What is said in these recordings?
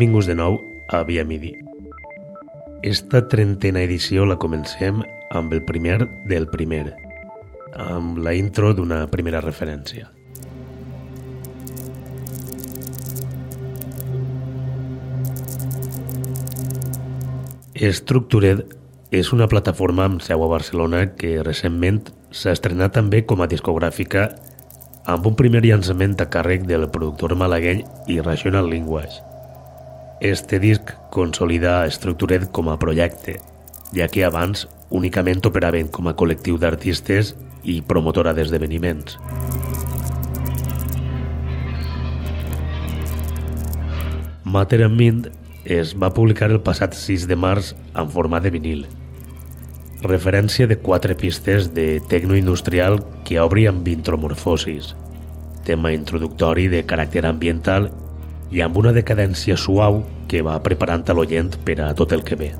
Benvinguts de nou a Via Midi. Esta trentena edició la comencem amb el primer del primer, amb la intro d'una primera referència. Structured és una plataforma amb seu a Barcelona que recentment s'ha estrenat també com a discogràfica amb un primer llançament a càrrec del productor malagueny i Rational Linguage. Este disc consolida Structured com a projecte, ja que abans únicament operaven com a col·lectiu d'artistes i promotora d'esdeveniments. Matter and Mint es va publicar el passat 6 de març en format de vinil. Referència de quatre pistes de tecno industrial que obri amb intromorfosis, tema introductori de caràcter ambiental i amb una decadència suau que va preparant a l'oient per a tot el que ve.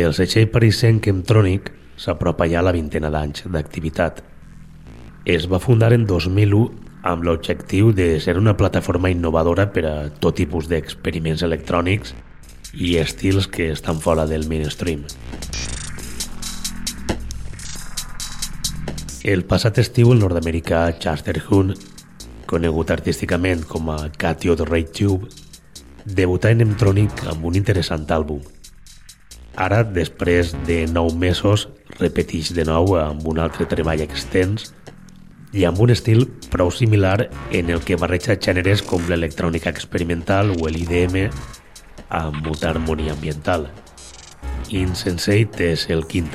El setxell parisenc Chemtronic s'apropa ja a la vintena d'anys d'activitat. Es va fundar en 2001 amb l'objectiu de ser una plataforma innovadora per a tot tipus d'experiments electrònics i estils que estan fora del mainstream. El passat estiu el nord-americà Chester Huhn, conegut artísticament com a Catio de Ray Tube, debutà en Emtronic amb un interessant àlbum – Ara, després de nou mesos, repeteix de nou amb un altre treball extens i amb un estil prou similar en el que barreja gèneres com l'electrònica experimental o l'IDM amb molta harmonia ambiental. Insensate és el quint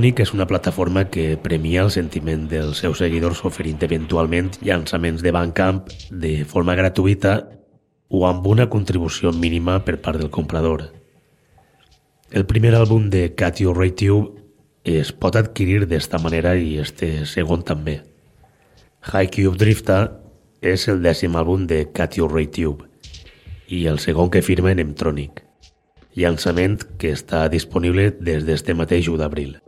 Emtronic és una plataforma que premia el sentiment dels seus seguidors oferint eventualment llançaments de Bandcamp de forma gratuïta o amb una contribució mínima per part del comprador. El primer àlbum de Catio Raytube es pot adquirir d'esta manera i este segon també. Cube Drifta és el dècim àlbum de Catio Raytube i el segon que firma en Emtronic llançament que està disponible des d'este mateix 1 d'abril.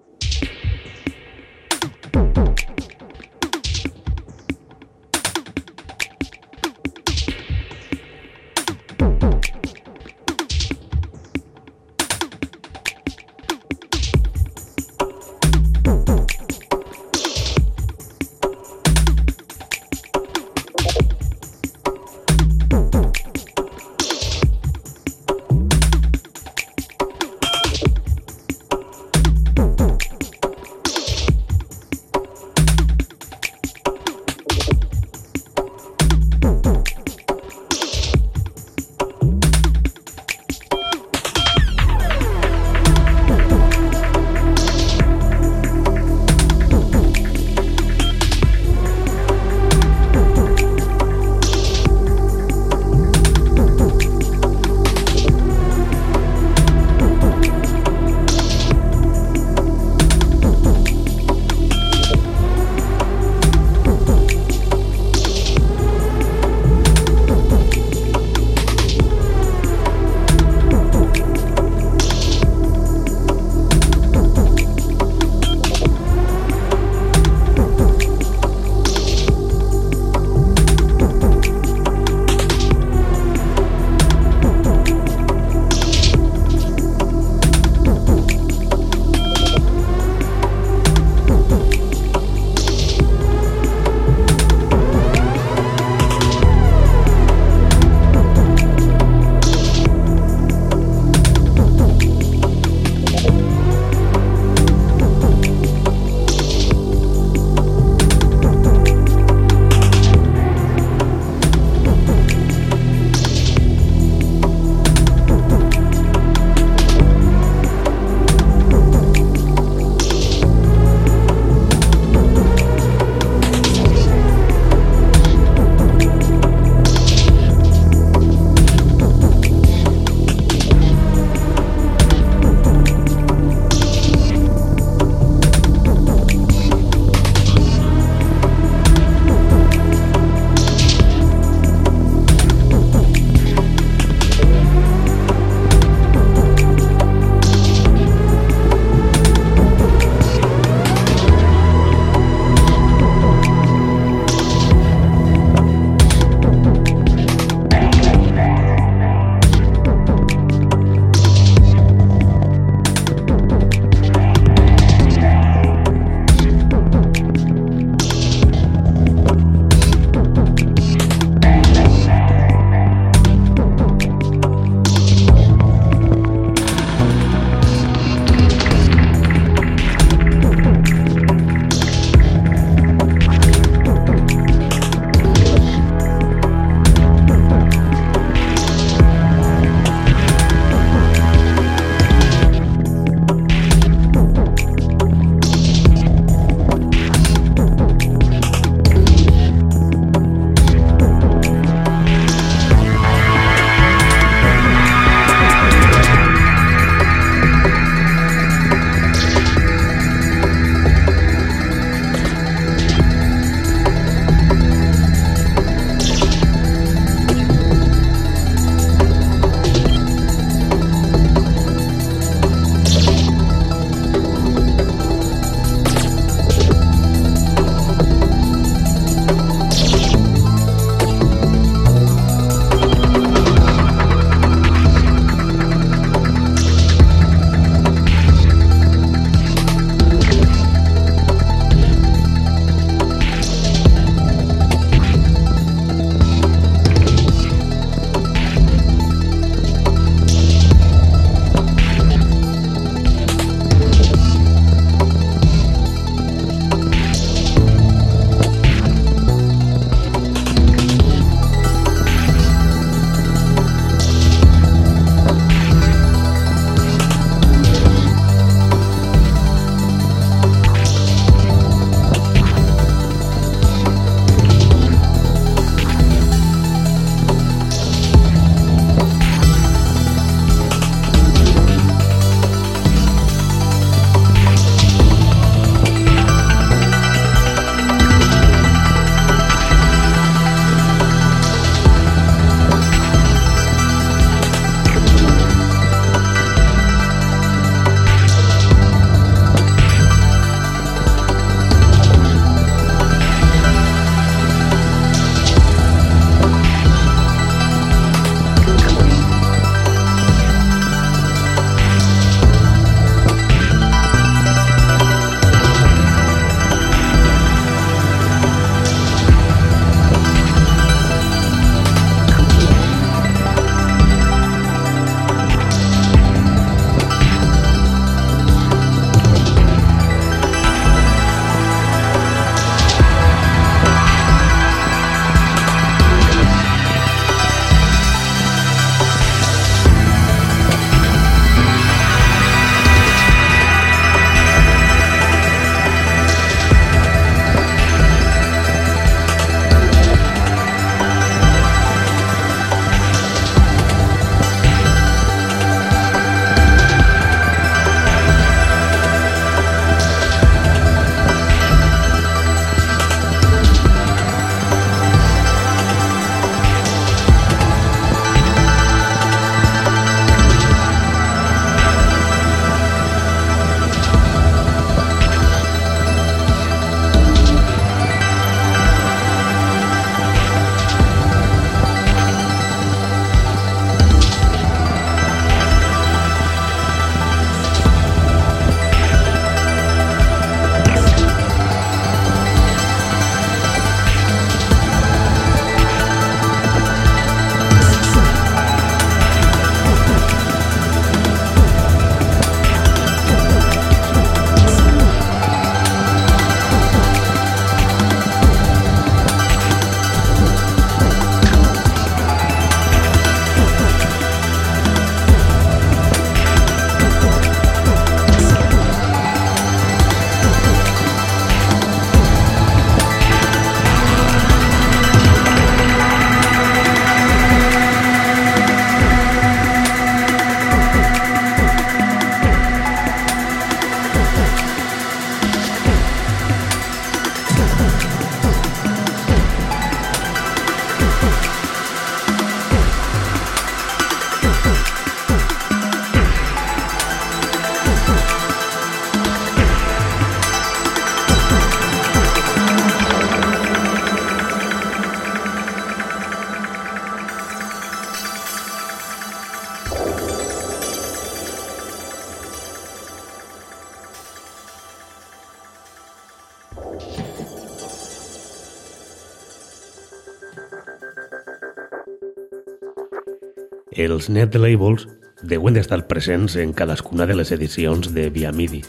Els net labels deuen d'estar presents en cadascuna de les edicions de Via Midi.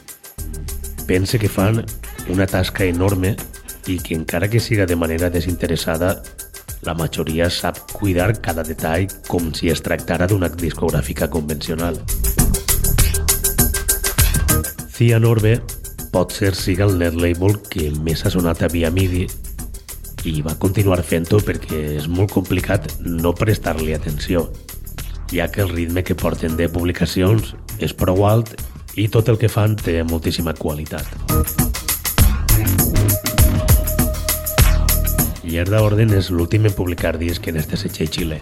Pense que fan una tasca enorme i que encara que siga de manera desinteressada, la majoria sap cuidar cada detall com si es tractara d'una discogràfica convencional. Cia Norbe pot ser siga el net label que més ha sonat a Via Midi i va continuar fent-ho perquè és molt complicat no prestar-li atenció, ja que el ritme que porten de publicacions és prou alt i tot el que fan té moltíssima qualitat. Llerda Orden és l'últim en publicar disc en este setge Xile.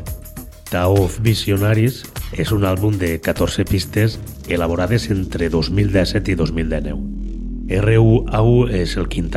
Tao of Visionaries és un àlbum de 14 pistes elaborades entre 2017 i 2019. RUAU és el quint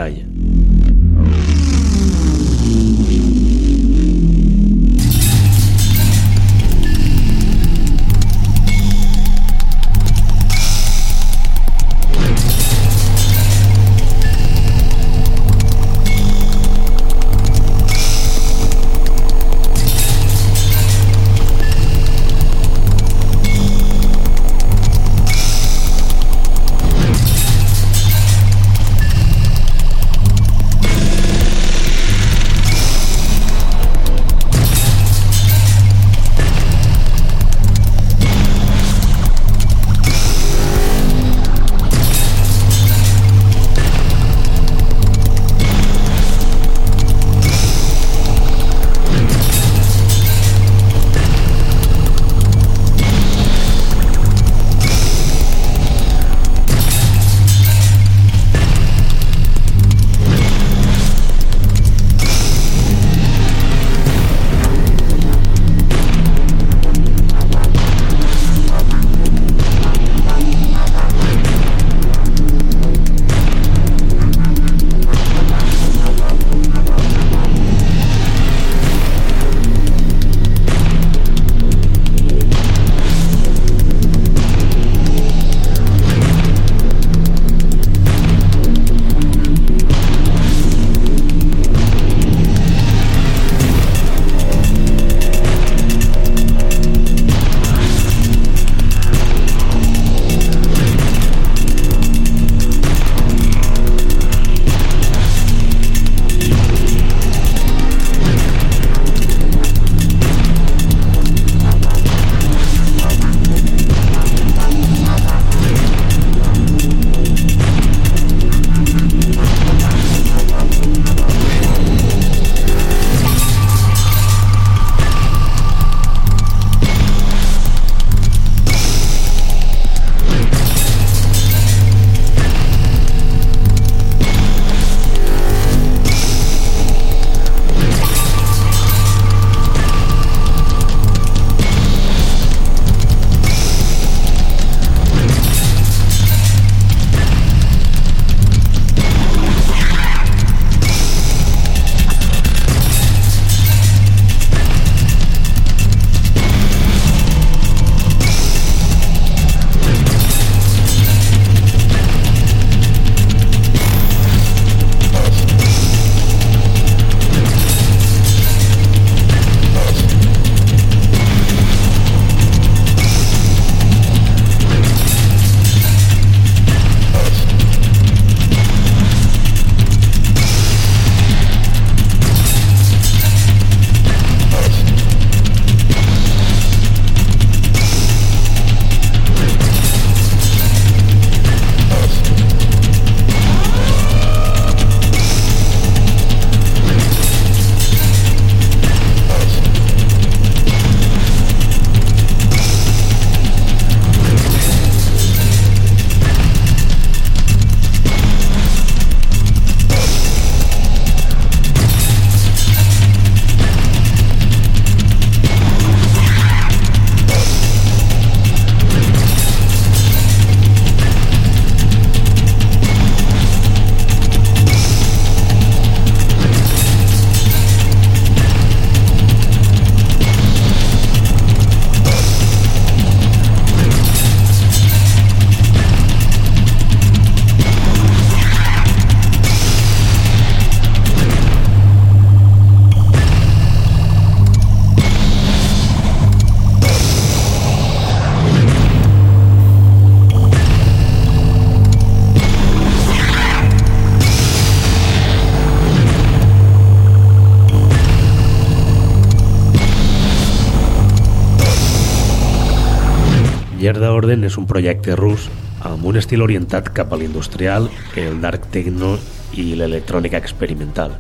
Gerda Orden és un projecte rus amb un estil orientat cap a l'industrial, el dark techno i l'electrònica experimental.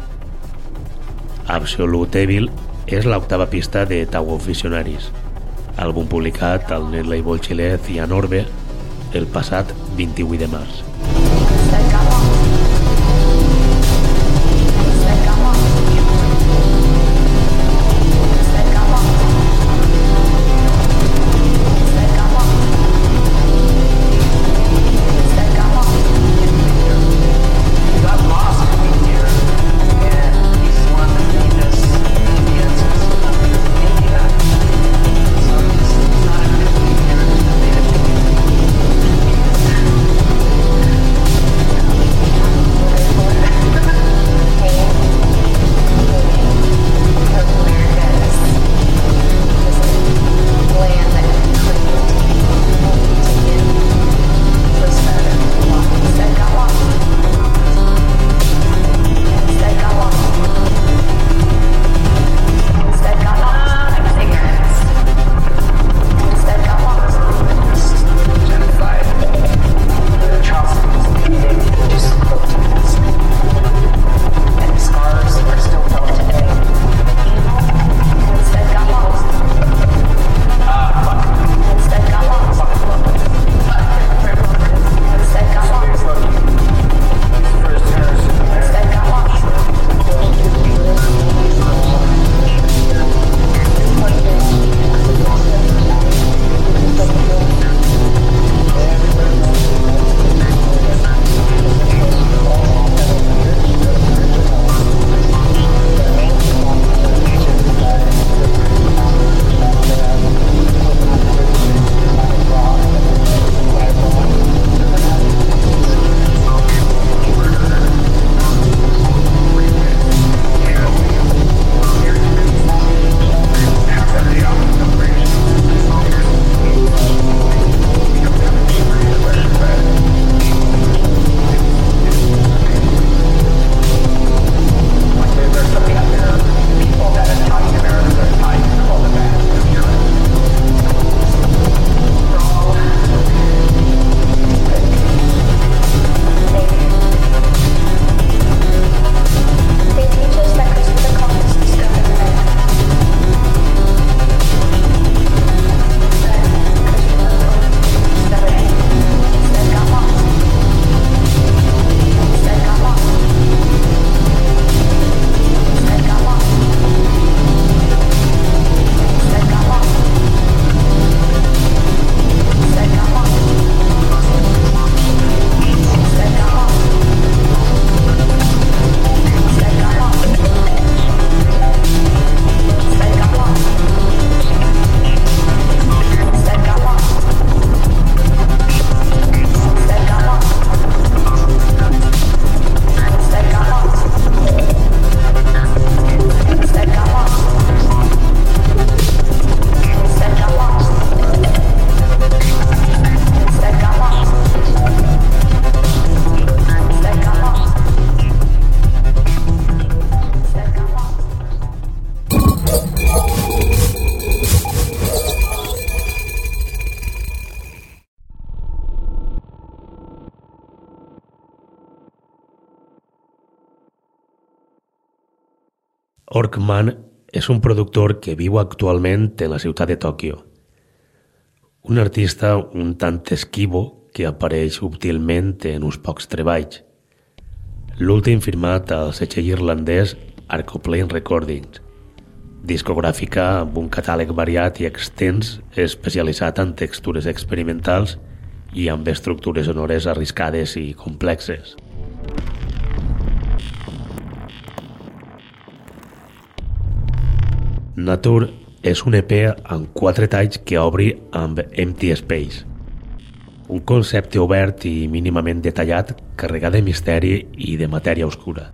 Absolute Evil és l'octava pista de Tau of Visionaries, àlbum publicat al net label xilè Cian Orbe el passat 28 de març. Orkman és un productor que viu actualment en la ciutat de Tòquio. Un artista un tant esquivo que apareix subtilment en uns pocs treballs. L'últim firmat al setxell irlandès Arcoplane Recordings, discogràfica amb un catàleg variat i extens especialitzat en textures experimentals i amb estructures sonores arriscades i complexes. Nature és un EP amb quatre talls que obri amb Empty Space. Un concepte obert i mínimament detallat, carregat de misteri i de matèria oscura.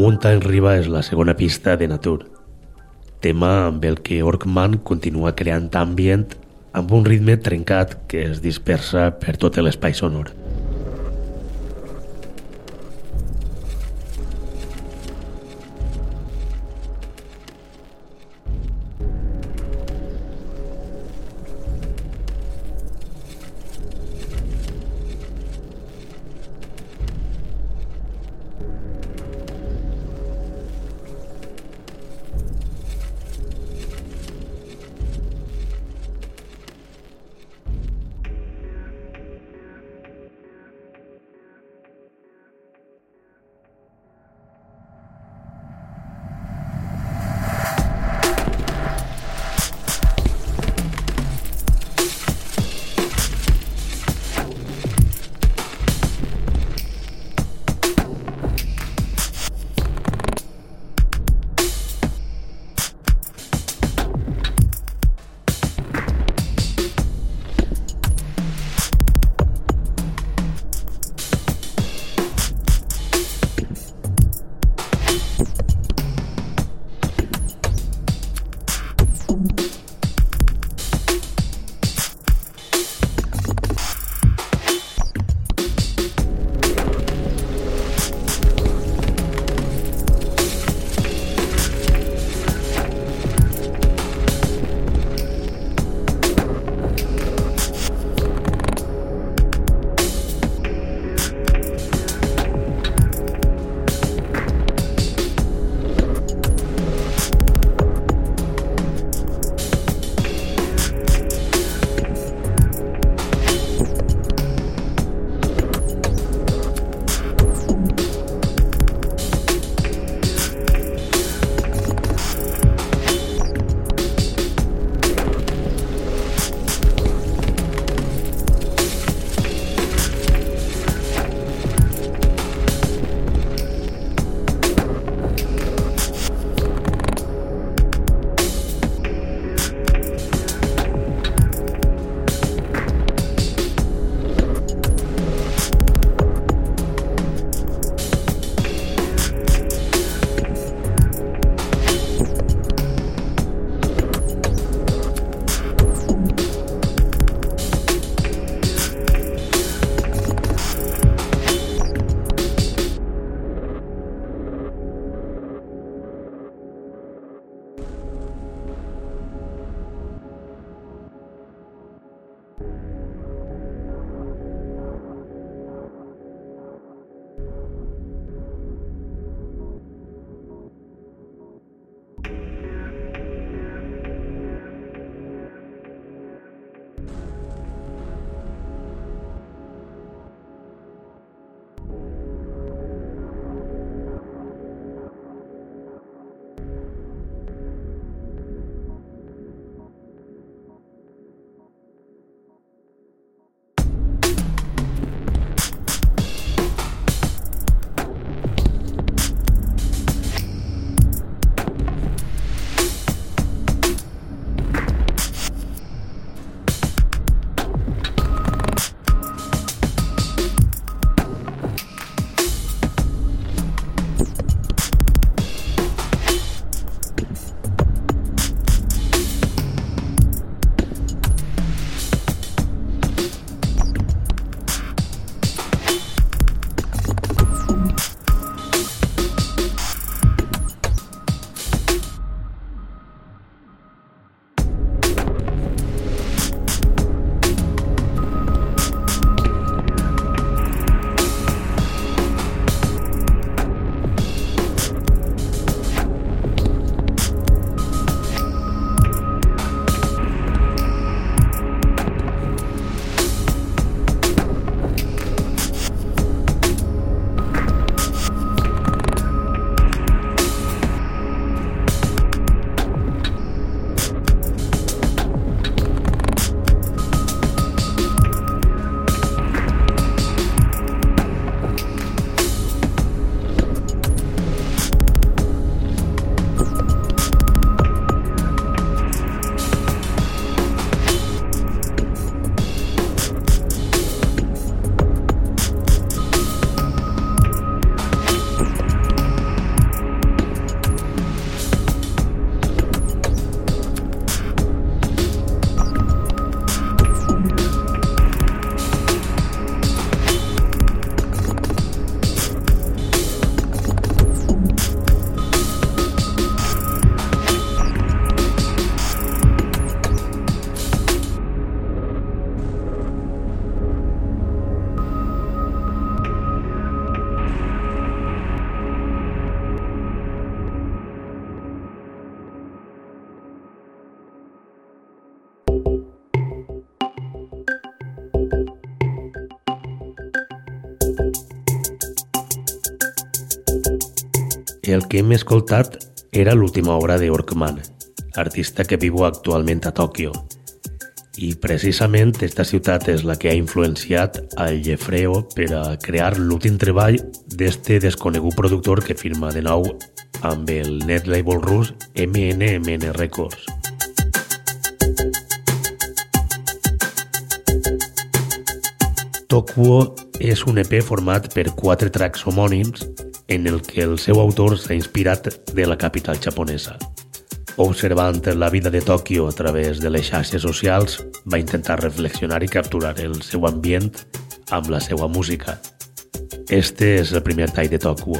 Mountain Riva és la segona pista de Natur, tema amb el que Orkman continua creant ambient amb un ritme trencat que es dispersa per tot l'espai sonor. El que hem escoltat era l'última obra de Orkman, artista que viu actualment a Tòquio. I precisament esta ciutat és la que ha influenciat al Jeffreo per a crear l'últim treball d'este desconegut productor que firma de nou amb el net label rus MNMN Records. Tokuo és un EP format per quatre tracks homònims en el que el seu autor s'ha inspirat de la capital japonesa. Observant la vida de Tòquio a través de les xarxes socials, va intentar reflexionar i capturar el seu ambient amb la seva música. Este és el primer tall de Tokuo.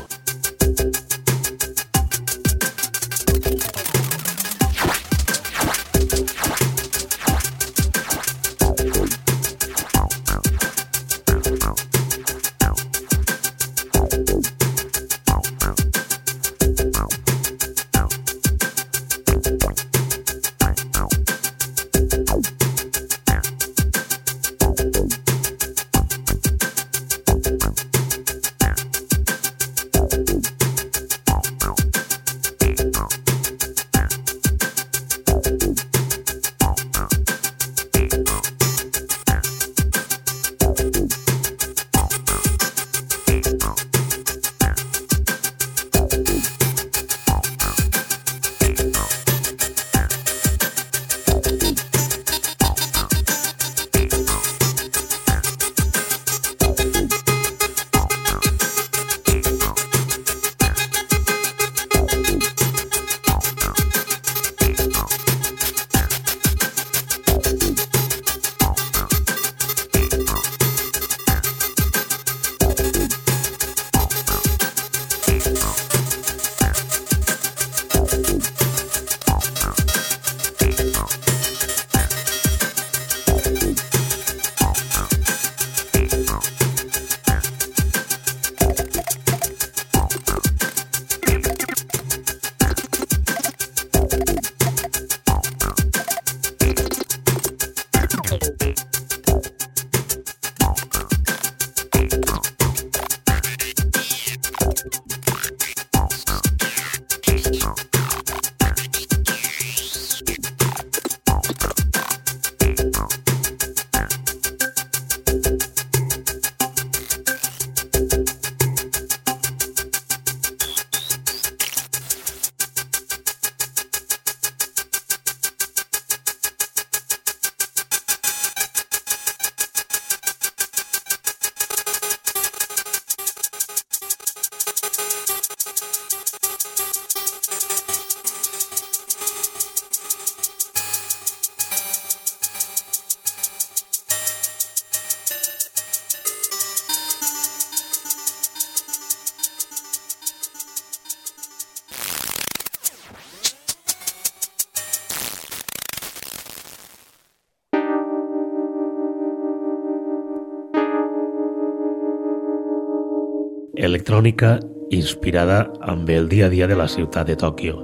Electrònica inspirada amb el dia a dia de la ciutat de Tòquio.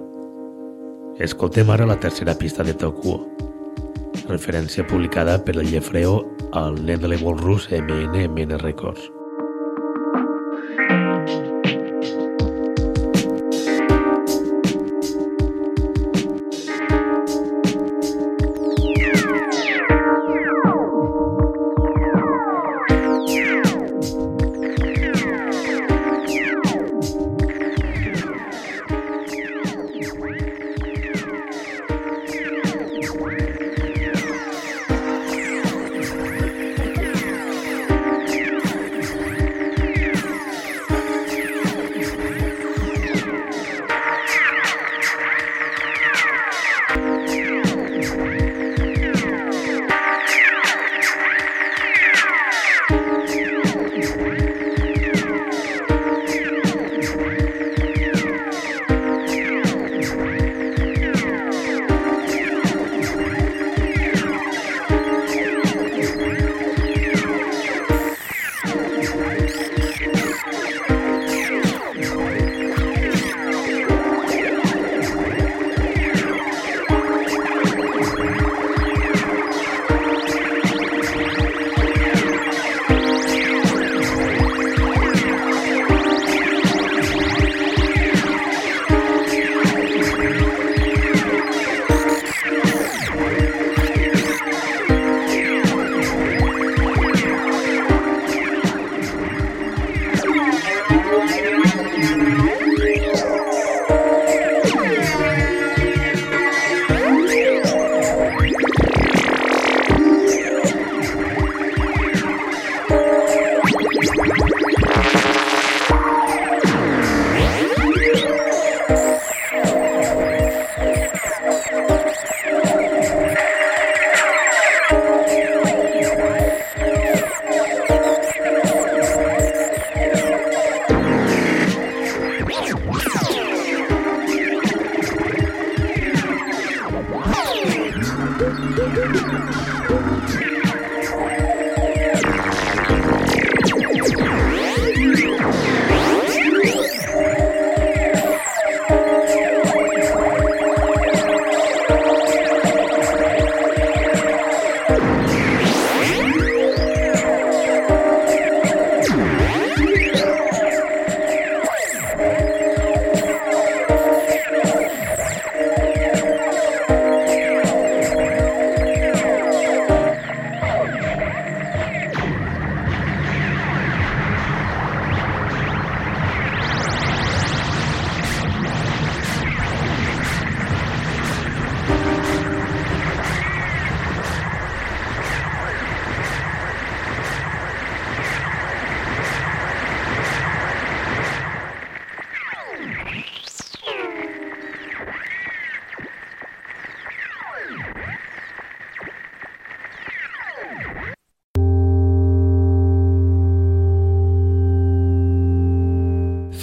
Escoltem ara la tercera pista de Tokuo, referència publicada per el Llefreo al l'Evol rus MNMN Records.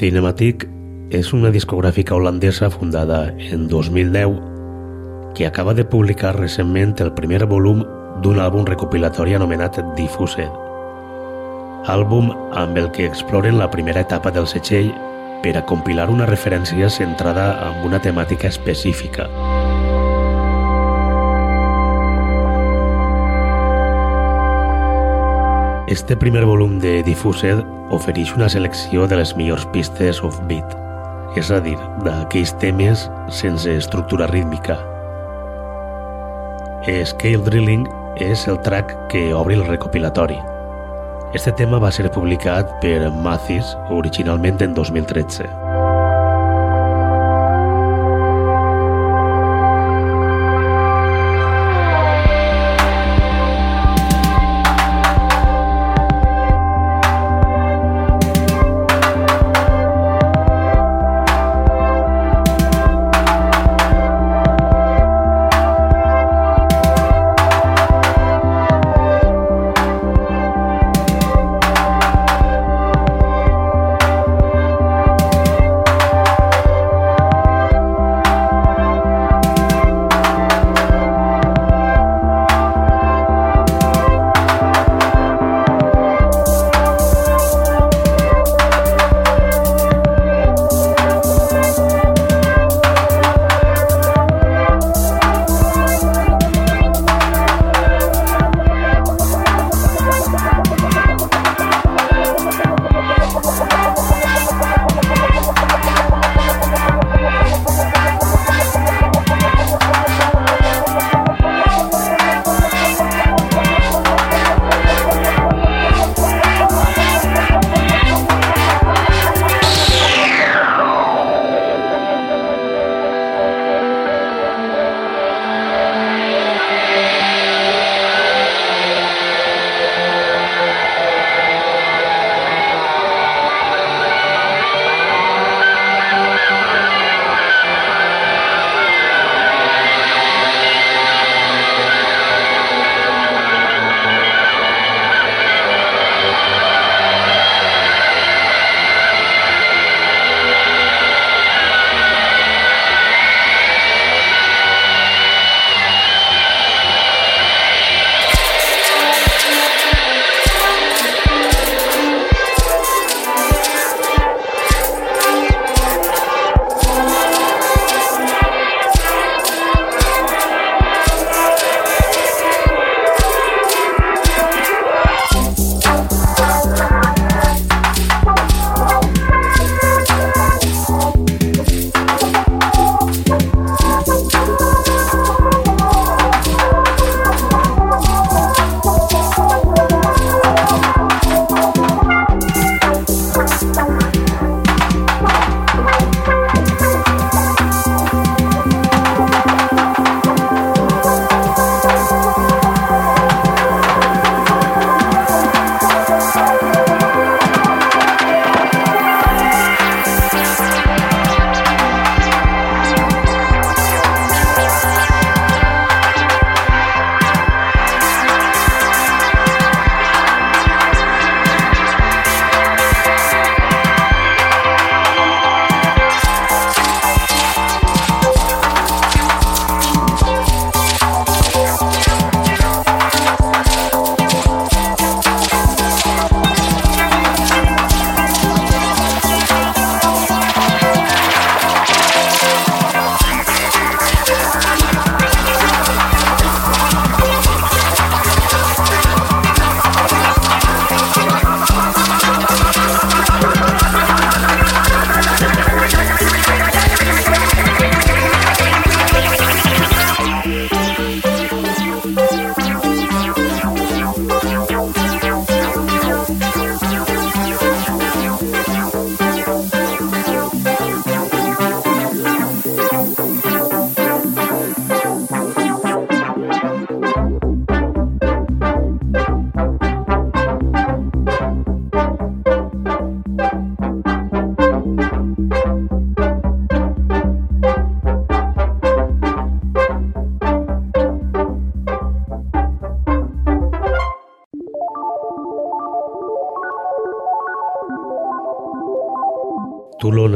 Cinematic és una discogràfica holandesa fundada en 2010 que acaba de publicar recentment el primer volum d'un àlbum recopilatori anomenat Diffused. Àlbum amb el que exploren la primera etapa del setxell per a compilar una referència centrada en una temàtica específica. Este primer volum de Diffused ofereix una selecció de les millors pistes of beat, és a dir, d'aquells temes sense estructura rítmica. Scale Drilling és el track que obre el recopilatori. Este tema va ser publicat per Mathis originalment en 2013.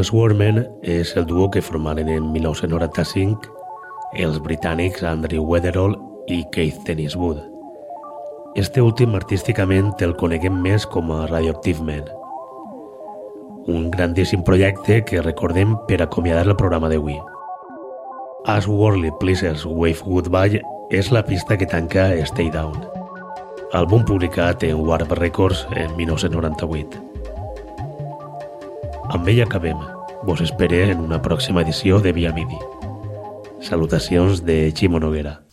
Swarmen és el duo que formaren en 1995 els britànics Andrew Weatherall i Keith Tenniswood. Este últim artísticament el coneguem més com a Radioactive Man. Un grandíssim projecte que recordem per acomiadar el programa d'avui. As Worldly Pleasures Wave Goodbye és la pista que tanca Stay Down, àlbum publicat en Warp Records en 1998. Amb ell acabem. Vos espere en una pròxima edició de Via Midi. Salutacions de Ximo Noguera.